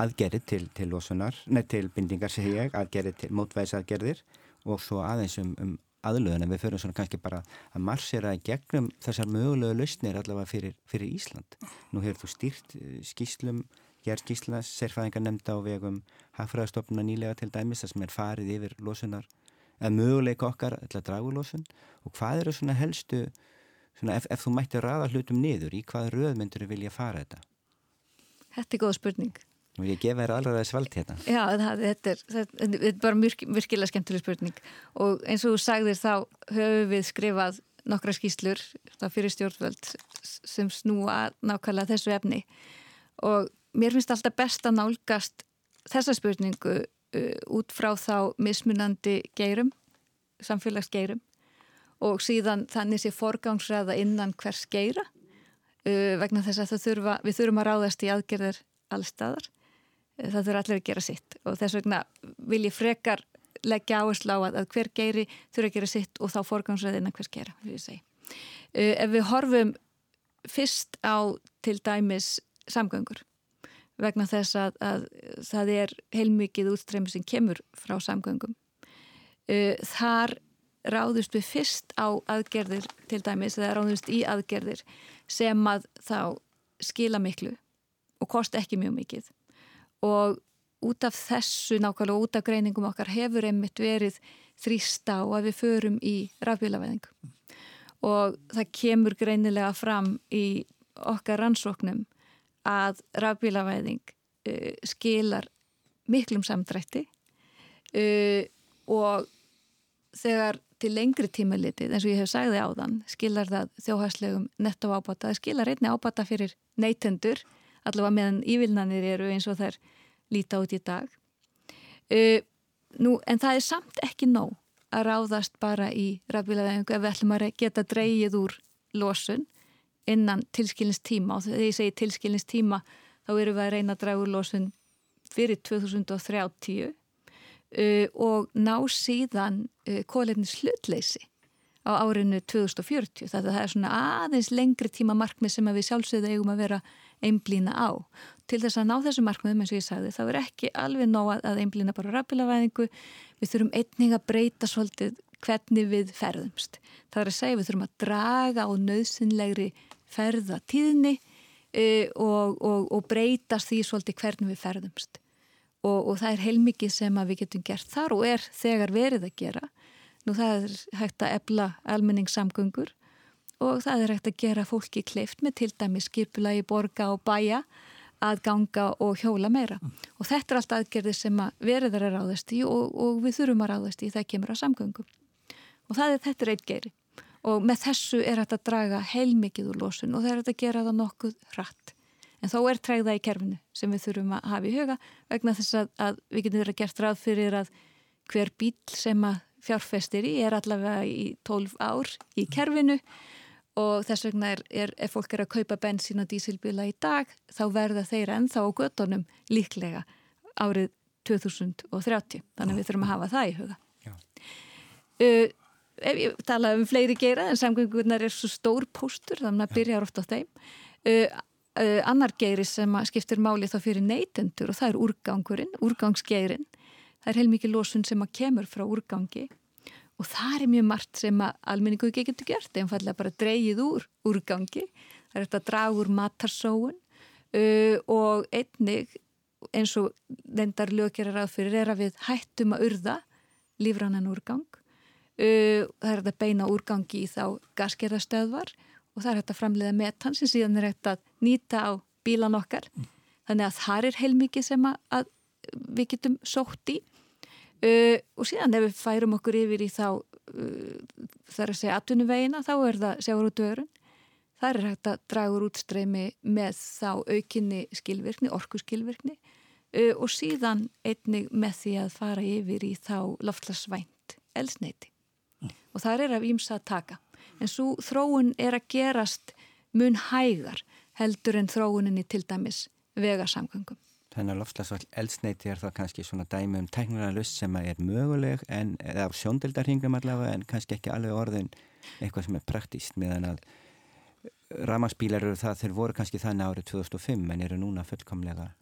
aðgerið til, til losunar, nei til bindingar segja ég, aðgerið til mótvæðisaðgerðir og svo aðeins um, um aðlöðun en við förum svona kannski bara að marsera gegnum þessar mögulegu lausnir allavega fyrir, fyrir Ísland. Nú hefur þú stýrt eh, skýslum, gerð skýsla, sérfæðingar nefnda á vegum hafðfræðastofnuna nýlega til dæmis þar sem er farið yfir losunar, eða möguleika okkar til að dragu losun og hvað eru svona helstu, svona ef, ef þú mætti ræða hlutum niður, í hvað röð myndur þú vilja fara þetta? Þetta er góð spurning. Nú ég gefa þér alveg að svalt hérna. Já, það, þetta, er, þetta er bara myrk, virkilega skemmtileg spurning. Og eins og þú sagðir þá höfum við skrifað nokkra skýslur fyrir stjórnvöld sem snúa nákvæmlega þessu efni. Og mér finnst alltaf best að nálgast þessa spurningu uh, út frá þá mismunandi geirum, samfélagsgeirum. Og síðan þannig sé forgangsræða innan hvers geira uh, vegna þess að þurfa, við þurfum að ráðast í aðgerðir allstaðar það þurfa allir að gera sitt. Og þess vegna vil ég frekar leggja áherslu á að, að hver geiri þurfa að gera sitt og þá forgangsræðina hvers gera uh, ef við horfum fyrst á til dæmis samgöngur vegna þess að, að það er heilmikið útstreymi sem kemur frá samgöngum uh, þar ráðust við fyrst á aðgerðir til dæmis eða ráðust í aðgerðir sem að þá skila miklu og kosti ekki mjög mikið og út af þessu nákvæmlega út af greiningum okkar hefur einmitt verið þrýst á að við förum í rafbílaveðingu og það kemur greinilega fram í okkar rannsóknum að rafbílaveðing uh, skilar miklum samdrætti uh, og þegar til lengri tíma litið, eins og ég hef sagði á þann, skilar það þjóhastlegum netto ábata, það skilar einni ábata fyrir neytendur, allavega meðan ívilnanir eru eins og þær líta út í dag. Uh, nú, en það er samt ekki nóg að ráðast bara í rafbílavegingu ef við ætlum að geta dreyið úr losun innan tilskilins tíma og þegar ég segi tilskilins tíma þá eru við að reyna að draga úr losun fyrir 2030 uh, og ná síðan uh, kólefnis hlutleysi á árinu 2040 það er svona aðeins lengri tíma markmið sem við sjálfsögðu eigum að vera einblýna á. Til þess að ná þessu markmiðum eins og ég sagði, það er ekki alveg nóg að einblýna bara rafbílavæðingu við þurfum einning að breyta svolítið hvernig við ferðumst. Það er að segja við þurfum að draga á nöðsynlegri ferðatíðni uh, og, og, og breytast því svolítið hvernig við ferðumst og, og það er heilmikið sem við getum gert þar og er þegar verið að gera. Nú það er hægt að ebla almenningssamgöngur og það er hægt að gera fólki kleift með til dæmi skipula í borga og bæja að ganga og hjóla meira. Mm. Og þetta er allt aðgerði sem að verður að ráðast í og, og við þurfum að ráðast í það kemur á samgöngum. Og það er þetta er eitt geiri. Og með þessu er þetta að draga heilmikið úr losun og það er þetta að gera það nokkuð hratt. En þó er træða í kerfinu sem við þurfum að hafa í huga vegna þess að, að við getum verið að gert ráð fyrir að hver bíl sem að fjárfestir í er allavega í 12 ár í kerfinu og þess vegna er, er, ef fólk er að kaupa bensín og dísilbíla í dag þá verða þeir ennþá á göttunum líklega árið 2030. Þannig við þurfum að hafa það í huga. Uh, ef ég tala um fleiri gera en samgöngunar er svo stór póstur þannig að byrja ofta á þeim. Uh, uh, annar geiri sem skiptir máli þá fyrir neytendur og það er úrgangurinn, úrgangsgeirin. Það er heilmikið losun sem að kemur frá úrgangi og það er mjög margt sem að almenningu ekki getur gert, einfallega bara dreyið úr úrgangi. Það er þetta dragur matarsóun uh, og einnig eins og vendar löggerar að fyrir er að við hættum að urða lífrannan úrgang. Uh, það er þetta beina úrgangi í þá gaskerðastöðvar og það er hægt að framleiða metan sem síðan er hægt að nýta á bílan okkar mm. þannig að það er heilmikið sem að, að við getum sótt í uh, og síðan ef við færum okkur yfir í þá uh, þar að segja atvinnuvegina þá er það sjáur út dörun það er hægt að draga úr útstreymi með þá aukinni skilvirkni, orku skilvirkni uh, og síðan einnig með því að fara yfir í þá loftlasvænt elsneiti mm. og það er af ímsa að taka en svo þróun er að gerast mun hægar heldur en þróuninni til dæmis vegasamgöngum. Þannig að lofslagsvall eldsneiti er það kannski svona dæmi um teknilega lust sem er möguleg en, eða á sjóndeldarhingum allavega en kannski ekki alveg orðin eitthvað sem er praktíst meðan að ramaspílar eru það þeir voru kannski þannig árið 2005 en eru núna fullkomlega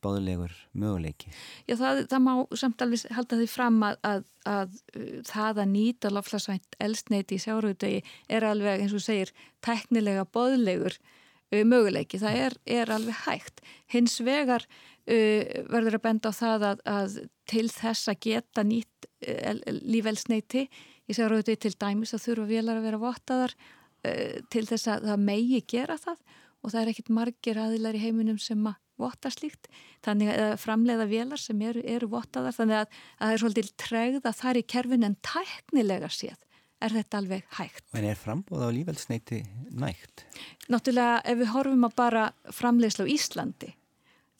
báðulegur möguleiki. Já, það, það má samt alveg halda því fram að, að, að uh, það að nýta lofslagsvænt elstneiti í sjáruðdegi er alveg, eins og segir, teknilega báðulegur uh, möguleiki. Það er, er alveg hægt. Hins vegar uh, verður að benda á það að, að til þess að geta nýtt uh, lífelsneiti í sjáruðdegi til dæmis að þurfa velar að vera vottaðar uh, til þess að það megi gera það og það er ekkit margir aðilar í heiminum sem að votta slíkt, þannig að framleiða vélar sem eru, eru vottaðar, þannig að, að það er svolítið tregða þar í kerfin en tæknilega séð er þetta alveg hægt. En er frambóð á lífelsneiti nægt? Náttúrulega ef við horfum að bara framleiðsla á Íslandi,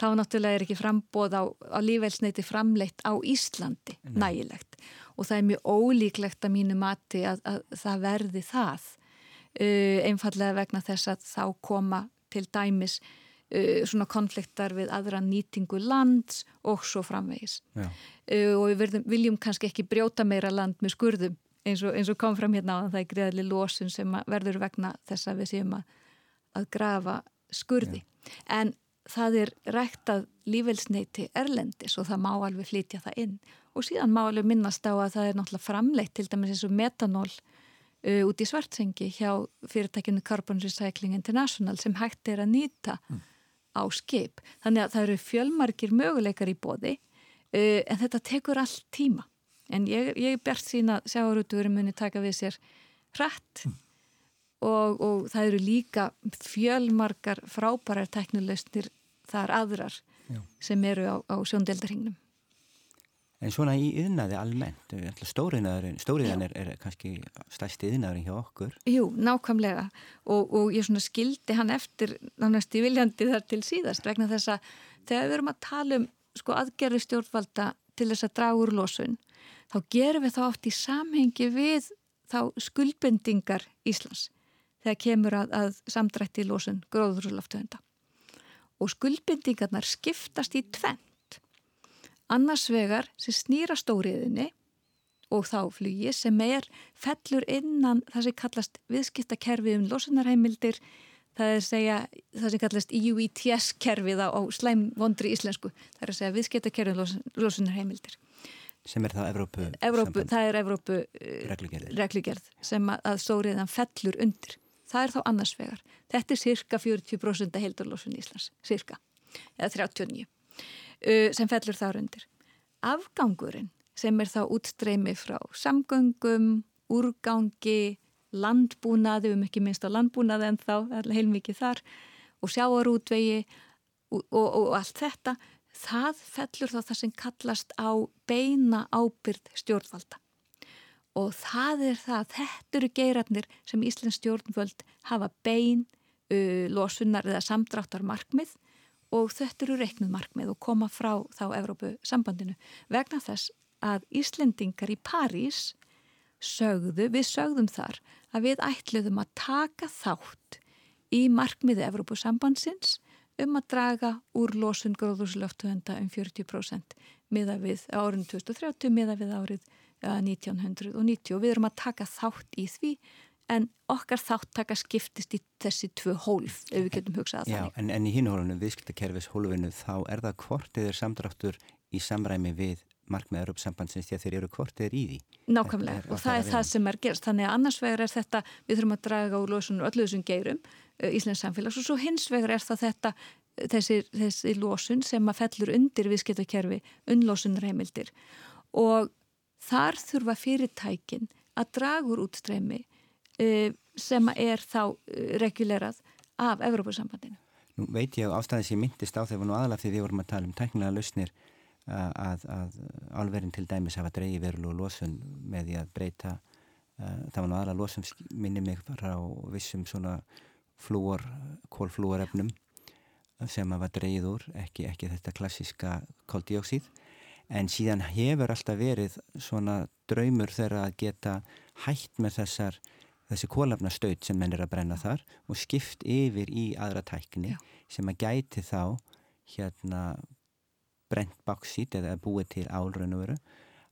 þá náttúrulega er ekki frambóð á, á lífelsneiti framleitt á Íslandi Nei. nægilegt og það er mjög ólíklegt að mínu mati að, að það verði það uh, einfallega vegna þess að þá koma til dæmis Uh, svona konfliktar við aðra nýtingu lands og svo framvegis uh, og við verðum, viljum kannski ekki brjóta meira land með skurðum eins og, eins og kom fram hérna á það er greiðli losun sem verður vegna þess að við séum að, að grafa skurði Já. en það er ræktað lífelsneiti erlendis og það má alveg flytja það inn og síðan má alveg minnast á að það er náttúrulega framleitt til dæmis eins og metanól uh, út í svartsengi hjá fyrirtækinu Carbon Recycling International sem hægt er að nýta mm á skip. Þannig að það eru fjölmarkir möguleikar í bóði uh, en þetta tekur allt tíma en ég, ég bært sín að sjáarútuverum muni taka við sér hratt mm. og, og það eru líka fjölmarkar frábærar teknilegsnir þar aðrar Já. sem eru á, á sjóndeldarhingnum En svona í yðnaði almennt, stóriðan er, er kannski stærsti yðnaðurinn hjá okkur. Jú, nákvæmlega og, og ég svona skildi hann eftir nánast í viljandi þar til síðast vegna þess að þegar við erum að tala um sko aðgerði stjórnvalda til þess að draga úr losun, þá gerum við þá oft í samhengi við þá skuldbendingar Íslands þegar kemur að, að samdrætti losun gróðurloftöfunda. Og skuldbendingarnar skiptast í tvenn annars vegar sem snýra stóriðinni og þá flugi sem er fellur innan það sem kallast viðskiptakerfið um losunarheimildir það er segja það sem kallast EUETS kerfið á slæmvondri íslensku það er að segja viðskiptakerfið um losunarheimildir. Sem er það Evrópu, Evrópu það er Evrópu uh, reglugerð sem að stóriðan fellur undir það er þá annars vegar þetta er cirka 40% heildurlósun í Íslands cirka, eða 39 Uh, sem fellur þar undir. Afgangurinn sem er þá útstreymi frá samgöngum, úrgangi, landbúnaði, um ekki minnst á landbúnaði en þá, heilmikið þar, og sjáarútvegi og, og, og allt þetta, það fellur þá það sem kallast á beina ábyrð stjórnvalda. Og það er það, þetta eru geirarnir sem Íslands stjórnvöld hafa bein, uh, losunar eða samdráttar markmið og þetta eru reiknuð markmið og koma frá þá Evrópu sambandinu vegna þess að Íslendingar í París sögðu, við sögðum þar að við ætluðum að taka þátt í markmiði Evrópu sambandsins um að draga úr losun gróðurslöftuhenda um 40% miða við árið 2030 miða við árið 1990 og við erum að taka þátt í því en okkar þáttaka skiptist í þessi tvö hólf ef við getum hugsað Já, þannig. En, en í hínu hólunum, viðskiptakerfis hólfinu þá er það hvort eða samdráttur í samræmi við markmiðar upp sambandsins því að þeir eru hvort eða í því. Nákvæmlega og það er það sem er gerst þannig að annars vegar er þetta, við þurfum að draga úr losun og öllu þessum geirum Íslands samfélags og svo hins vegar er það þetta þessi, þessi losun sem að fellur undir viðskiptakerfi unnlosunreimildir og þar þurfa fyrirtækin að draga úr útstreymi Eh, sem er þá eh, regulerað af Evrópussambandinu. Nú veit ég á ástæðis ég myndist á þegar nú aðalaf því við vorum að tala um tæknilega lausnir að, að, alverðin til dæmis hafa dreigi verulega losun með því að breyta það var nú aðalega losun minni mig frá vissum svona flúor, kólflúorefnum sem hafa dreigið úr, ekki, ekki þetta klassiska koldioksíð en síðan hefur alltaf verið svona draumur þegar að geta hægt með þessar þessi kólafnastaut sem menn er að brenna þar og skipt yfir í aðra tækni Já. sem að gæti þá hérna brent baksít eða búið til álraunveru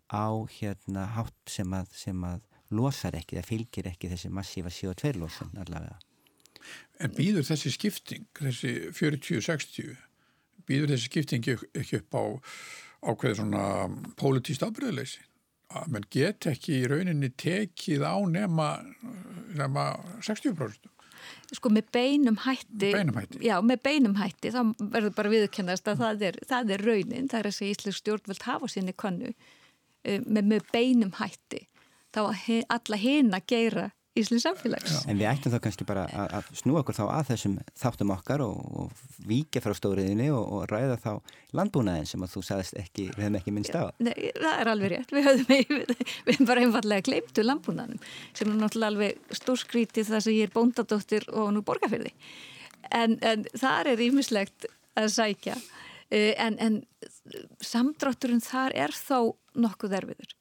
á hérna hátt sem að, sem að losar ekki, það fylgir ekki þessi massífa CO2 losun allavega. En býður þessi skipting, þessi 40-60, býður þessi skipting ekki upp á ákveð svona pólitíst afbröðleysi? að mann get ekki í rauninni tekið á nema, nema 60%. Sko með beinum hætti, beinum hætti. Já, með beinum hætti, þá verður bara viðkennast að það er, það er raunin, það er þess að Íslands stjórnvöld hafa sinni konnu eh, með, með beinum hætti, þá alla hinn að geyra Íslands samfélags. En við ættum þá kannski bara að, að snú okkur þá að þessum þáttum okkar og, og víkja frá stóriðinni og, og ræða þá landbúnaðin sem að þú sagðist ekki, við hefum ekki minnst á. Nei, það er alveg rétt. Við höfum, við, við hefum bara einfallega gleymtu landbúnaðin sem er náttúrulega alveg stórskrítið þar sem ég er bóndadóttir og nú borgarfyrði. En, en það er ímislegt að sækja. Eh, en, en samdrátturinn þar er þó nokkuð erfiður.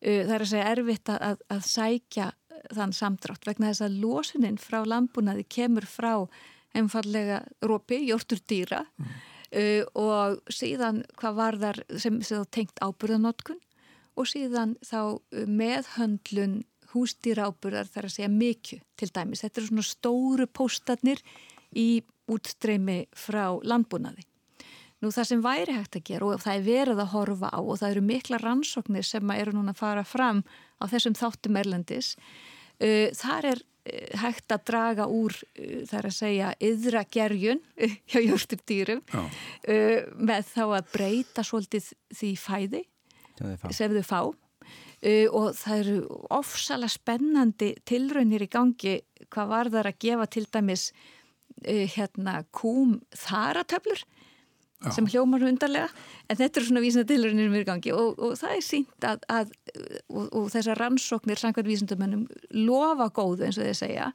Eh, það er að segja erfitt að, að sækja þann samdrátt vegna þess að losuninn frá landbúnaði kemur frá einfallega rópi, jórtur dýra mm. uh, og síðan hvað var þar sem, sem tengt ábyrðanótkun og síðan þá uh, meðhöndlun hústýra ábyrðar þar að segja mikju til dæmis. Þetta eru svona stóru póstatnir í útstreymi frá landbúnaði. Nú það sem væri hægt að gera og það er verið að horfa á og það eru mikla rannsóknir sem eru núna að fara fram á þessum þáttum erlendis. Uh, þar er eh, hægt að draga úr eh, þar að segja yðra gerjun hjá jórnstyrtýrum með þá að breyta svolítið því fæði sem þau fá. uh, og það eru ofsala spennandi tilraunir í gangi hvað var þar að gefa til dæmis uh, hérna kúm þaratöflur Já. sem hljómar undarlega en þetta eru svona vísenda tilraunir um virkangi og, og það er sínt að, að og, og þessar rannsóknir samkvæmt vísendamönnum lofa góðu eins og þeir segja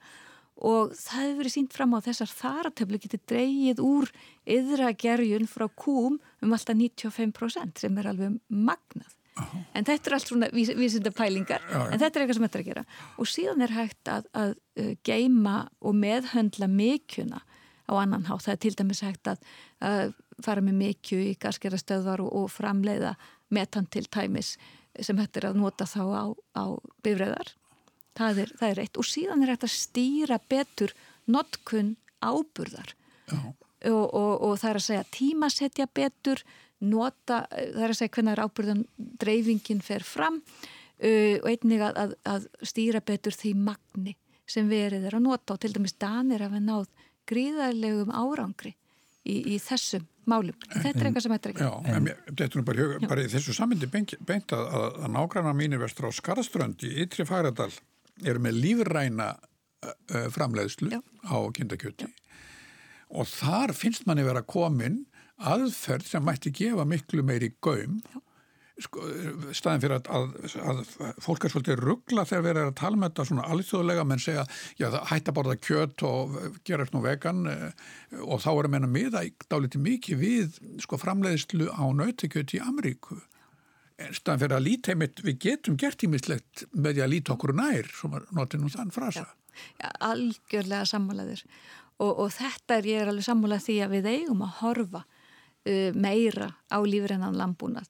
og það hefur verið sínt fram á þessar þaratöflu getur dreyið úr yðra gerjun frá kúm um alltaf 95% sem er alveg magnað Aha. en þetta er allt svona vís, vísinda pælingar já, já. en þetta er eitthvað sem þetta er að gera og síðan er hægt að, að uh, geima og meðhöndla mikjuna á annan hátt, það er til dæmis hægt að, að fara með mikju í gaskerastöðvar og, og framleiða metan til tæmis sem hægt er að nota þá á, á bifræðar það er, það er eitt og síðan er hægt að stýra betur notkun áburðar. Og, og, og það er að segja tímasetja betur nota, það er að segja hvernig áburðan dreifingin fer fram uh, og einnig að, að, að stýra betur því magni sem verið er að nota. Og til dæmis Danir hafa náð gríðarlegum árangri í, í þessum málum. Þetta er eitthvað sem þetta er ekki. Já, en þetta er bara, bara í þessu sammyndi beint að, að nágrannar mínir vestur á Skarströnd í Ytri Fagradal eru með lífræna uh, framleiðslu Já. á kindakjöti og þar finnst manni vera komin aðferð sem mætti gefa miklu meiri gaum sko, staðin fyrir að, að, að fólk er svolítið ruggla þegar við erum að tala með um þetta svona alþjóðlega menn segja, já það hætti að borða kjött og gera nú vegan og þá erum við að miða dálítið mikið við sko framleiðslu á nautikjött í Ameríku. Staðan fyrir að líta einmitt, við getum gert ímislegt með því að líta okkur nær sem er notið nú þann frasa. Já, ja, algjörlega sammálaður og, og þetta er ég er alveg sammálað því að við eigum að horfa uh, meira á lífrennan landbúnað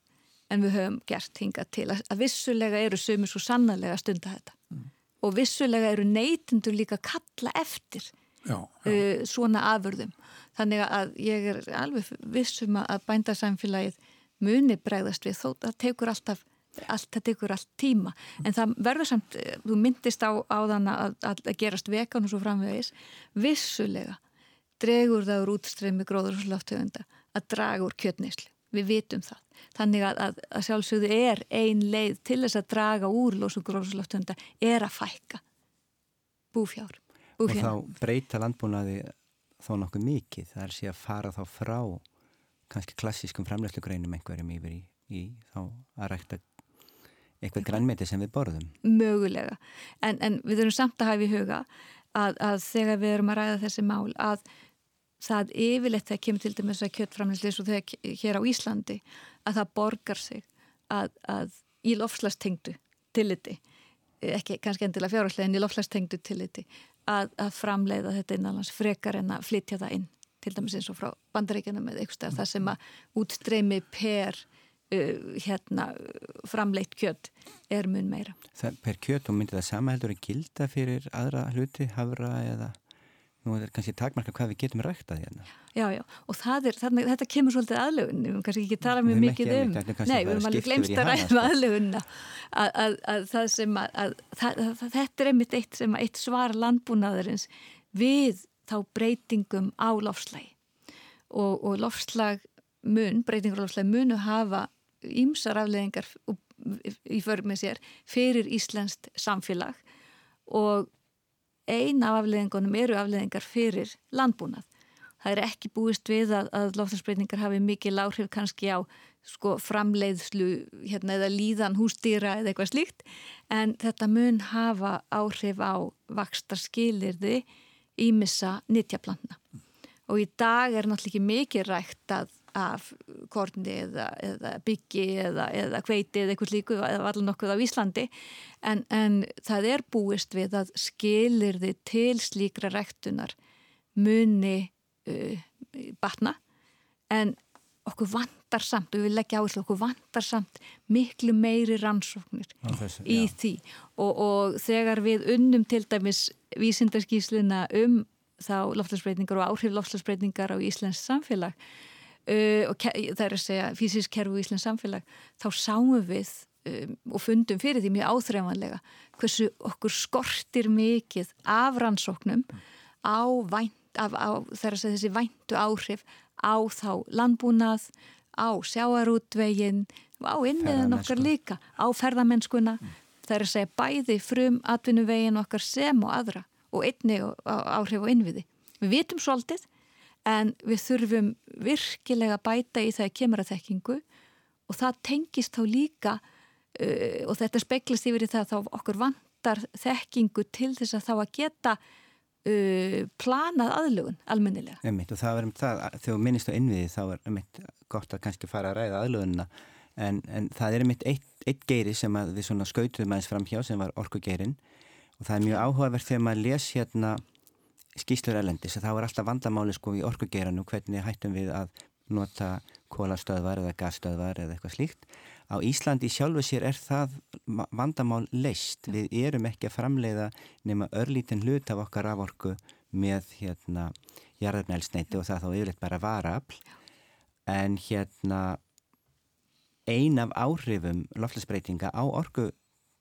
en við höfum gert hinga til að, að vissulega eru sömur svo sannarlega stunda þetta. Mm. og vissulega eru neytindur líka kalla eftir já, já. Uh, svona afurðum. Þannig að ég er alveg vissum að bændasamfélagið muni bregðast við þó það tekur alltaf allt, það tekur allt tíma. En það verður samt, þú myndist á, á þann að, að gerast vekan og svo framvegis. Vissulega dregur það úr útstreymi gróður og sláttöfunda að draga úr kjötneyslu. Við vitum það, þannig að, að, að sjálfsögðu er ein leið til þess að draga úr og sláttöfunda er að fækka búfjár, búfjár og þá breyta landbúnaði þó nokkuð mikið, það er sé að fara þá frá kannski klassískum framlegslugreinum einhverjum yfir í, í þá að rækta eitthvað. grænmeti sem við borðum. Mögulega, en, en við erum samt að hafa í huga að, að þegar við erum að ræða þessi mál að það yfirleitt þegar kemur til dæmis að kjöttframlegslis og þegar hér á Íslandi að það borgar sig að, að í lofslastengdu tilliti, ekki kannski endilega fjárhalslega en í lofslastengdu tilliti að, að framleiða þetta innanlands frekar en að flytja það inn til dæmis eins og frá bandaríkjana með eitthvað það sem að útstreymi per uh, hérna framleitt kjött er mun meira. Það, per kjött og myndir það sama heldur að gilda fyrir aðra hluti, hafra eða nú er kannski takmarka hvað við getum ræktað hérna. Já, já, og er, þannig, þetta kemur svolítið aðlögun, við kannski ekki talað mjög mikið um, nei, við höfum alveg glemst að ræða sko. aðlögunna að, að, að það sem að, að þetta er einmitt eitt sem eitt svar landbúnaðurins við þá breytingum á lofslægi og, og lofslag mun, breytingur á lofslægi munu hafa ímsar afleðingar í förg með sér fyrir Íslandst samfélag og eina af afleðingunum eru afleðingar fyrir landbúnað. Það er ekki búist við að, að lofslagsbreytingar hafi mikið láhrif kannski á sko, framleiðslu hérna, eða líðan hústýra eða eitthvað slíkt en þetta mun hafa áhrif á vakstar skilirði ímissa nittjaplantna og í dag er náttúrulega ekki mikið rægt að af korni eða, eða byggi eða, eða kveiti eða eitthvað líku eða allir nokkuð á Íslandi. En, en það er búist við að skilir þið til slíkra ræktunar muni uh, batna. En okkur vantar samt og við leggja áherslu okkur vantar samt miklu meiri rannsóknir þessu, í já. því. Og, og þegar við unnum til dæmis vísindarskísluna um þá loftlagsbreytingar og áhrif loftlagsbreytingar á Íslands samfélag uh, og það er að segja fysisk kerfu í Íslands samfélag þá sáum við um, og fundum fyrir því mjög áþreifanlega hversu okkur skortir mikið af rannsóknum á, vænt, af, á þessi væntu áhrif á þá landbúnað, á sjáarútveginn, á innviðin okkar líka, á ferðamennskuna. Mm. Það er að segja bæði frum atvinnuvegin okkar sem og aðra og einni áhrif og innviði. Við vitum svolítið en við þurfum virkilega bæta í það að kemur að þekkingu og það tengist þá líka uh, og þetta speklast yfir í það að þá okkur vantar þekkingu til þess að þá að geta uh, planað aðlugun almennilega. Einmitt, og það er um það, þegar minnist á innviði þá er einmitt gott að kannski fara að ræða aðlugunina en, en það er einmitt eitt, eitt geiri sem við skautuðum aðeins fram hjá sem var orkugeirin og það er mjög áhugavert þegar maður les hérna skýslur elendis að þá er alltaf vandamáli sko í orkugeiranum hvernig hættum við að nota kólastöðvar eða gasstöðvar eða eitthvað slíkt. Á Íslandi sjálfu sér er það vandamál leist. Við erum ekki að framleiða nema örlítinn hlut af okkar aforku með hérna jarðarnælsneiti og það þá yfirleitt bara varafl. En hérna ein af áhrifum loflasbreytinga á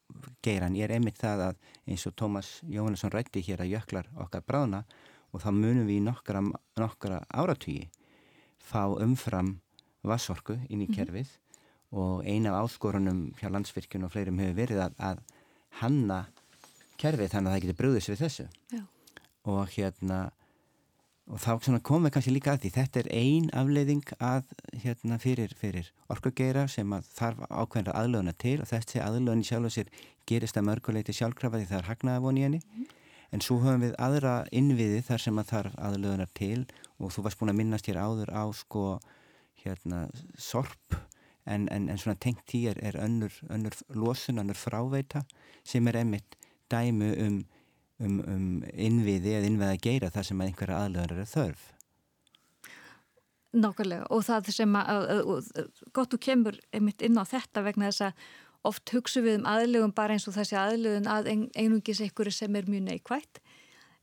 orkugeiran er einmitt það að eins og Tómas Jóhannesson rætti hér að jöklar okkar bráðna og þá munum við nokkra, nokkra áratvíi fá umfram vassorku inn í mhm. kerfið mm -hmm. og eina af áskorunum hjá landsvirkjun og fleirum hefur verið að, að hanna kerfið þannig að það getur brúðis við þessu Já. og hérna og þá komum við kannski líka að því þetta er ein afleiðing að hérna fyrir, fyrir orkugeira sem að þarf ákveðra aðlöðuna til og þessi aðlöðin sjálf og sér gerist að mörguleiti sjálfkrafa því það er hagnaða von í henni. Mm en svo höfum við aðra innviði þar sem að þarf aðlöðunar til og þú varst búin að minnast hér áður á sko hérna sorp. En, en, en svona tengt í er, er önnur, önnur losun, önnur fráveita sem er einmitt dæmu um, um, um innviði eða innviði að geira það sem að einhverja aðlöðar er þörf. Nákvæmlega og það sem að, að, gott og kemur einmitt inn á þetta vegna þess að oft hugsu við um aðlögum bara eins og þessi aðlögun að einungis einhverju sem er mjög neikvægt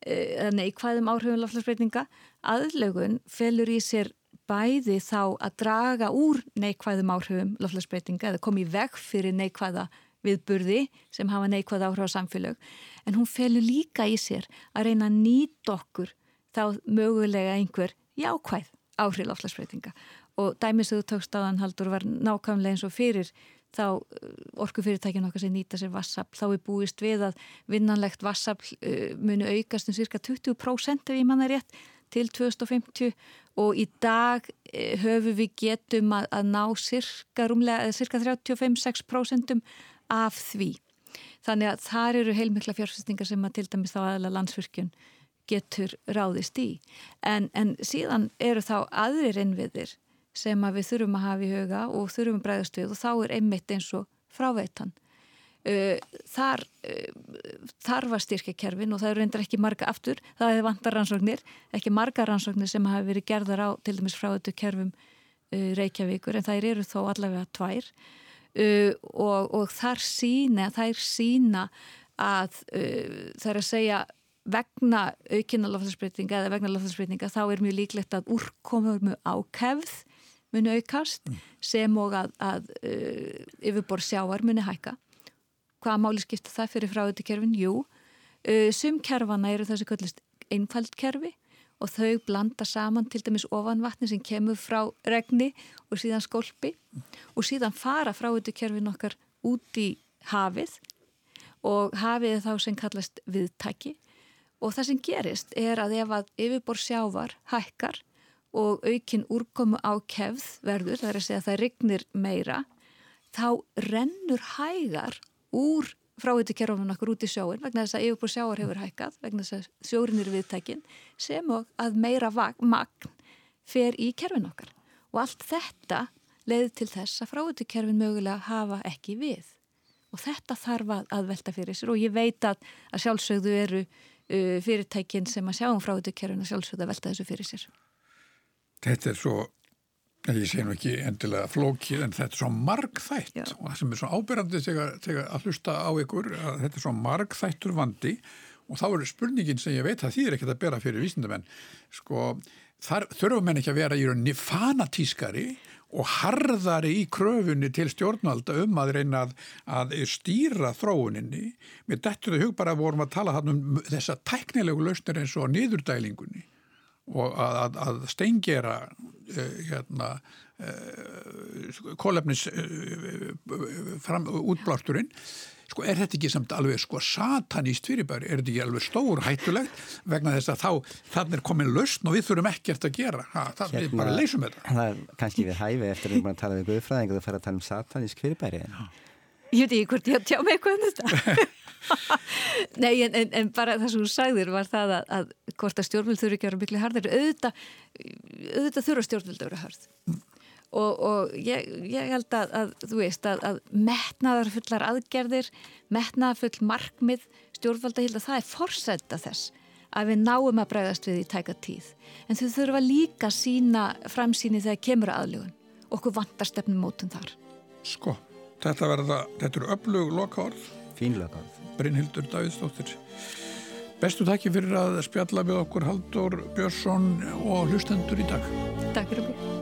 Eh, eða neikvæðum áhrifum lofslagsbreytinga aðlögun felur í sér bæði þá að draga úr neikvæðum áhrifum lofslagsbreytinga eða komi veg fyrir neikvæða viðburði sem hafa neikvæða áhrif á samfélag en hún felur líka í sér að reyna að nýta okkur þá mögulega einhver jákvæð áhrif lofslagsbreytinga og dæmis að þú tókst aðan haldur var nákvæmlega eins og fyrir þá uh, orkufyrirtækinu okkar sem nýta sér vassafl, þá er búist við að vinnanlegt vassafl uh, muni aukast um cirka 20% ef ég manna rétt til 2050 og í dag uh, höfum við getum að, að ná cirka, rúmlega, cirka 35-6% af því. Þannig að þar eru heilmikla fjárfestingar sem að til dæmis þá aðla landsfyrkjun getur ráðist í. En, en síðan eru þá aðrir innviðir sem við þurfum að hafa í huga og þurfum að bregðast við og þá er einmitt eins og fráveitan. Uh, þar uh, þarf að styrkja kerfin og það eru reyndar ekki marga aftur, það hefur vantar rannsóknir, ekki marga rannsóknir sem hafi verið gerðar á til dæmis fráveitu kerfum uh, Reykjavíkur en það eru þó allavega tvær og, og þar sína, þær sína að það er að segja vegna aukina lofðarspreytinga eða vegna lofðarspreytinga þá er mjög líklegt að úrkomum ákefð muni aukast mm. sem og að, að uh, yfirbor sjáar muni hækka. Hvaða máli skipta það fyrir fráðutekerfin? Jú, uh, sumkerfana eru þessi kallist einfaldkerfi og þau blanda saman til dæmis ofanvatni sem kemur frá regni og síðan skólpi mm. og síðan fara fráðutekerfin okkar út í hafið og hafið þá sem kallast viðtæki og það sem gerist er að ef að yfirbor sjávar hækkar og aukin úrkomu á kefð verður, það er að segja að það rignir meira, þá rennur hægar úr fráhættukerfum okkur út í sjóin vegna þess að yfirbúr sjáar hefur hækkað vegna þess að sjórin eru viðtækin sem og að meira magn fer í kerfin okkar. Og allt þetta leiði til þess að fráhættukerfin mögulega hafa ekki við. Og þetta þarf að velta fyrir sér. Og ég veit að, að sjálfsögðu eru uh, fyrirtækin sem að sjá um fráhættukerfin að sjálfsögðu að velta þessu fyrir sér. Þetta er svo ég sé nú ekki endilega flókið en þetta er svo margþætt Já. og það sem er svo ábyrgandi þegar að hlusta á ykkur að þetta er svo margþættur vandi og þá eru spurningin sem ég veit að því er ekkert að bera fyrir vísindamenn sko þar þurfum menn ekki að vera í rauninni fanatískari og harðari í kröfunni til stjórnvalda um að reyna að, að stýra þróuninni. Mér dettur þau hug bara að vorum að tala um þessa tæknilegu lausnir eins og niðurdælingunni og að, að, að steingera hérna, uh, kólefnis uh, útblásturinn. Sko er þetta ekki samt alveg sko satanist fyrirbæri, er þetta ekki alveg stór hættulegt vegna þess að þá þannig er komin lausn og við þurfum ekkert að gera? Ha, það hérna, er bara að leysum þetta. kannski við hæfi eftir að við erum að tala við guðfræðing og það fara að tala um satanist fyrirbæri Ég veit ekki hvort ég tjá mig eitthvað um þetta. Nei, en, en, en bara það sem þú sagðir var það að, að hvort að stjórnvöld þurfi ekki að vera miklu harðir auðvitað, auðvitað þurfa stjórnvöld að vera harð og, og ég, ég held að, að þú veist að, að metnaðarfullar aðgerðir metnaðarfull markmið stjórnvalda held að það er forsenda þess að við náum að bregðast við í tæka tíð. En þau þurfa líka sína framsýni þegar kemur aðlugun okkur vantar stefnum mótum þar. Sko, þetta verða, þetta eru öflug loka orð Fín loka orð Brynhildur Davidsdóttir Bestu takki fyrir að spjalla við okkur Haldur Björnsson og hlustendur í dag. Takk fyrir mig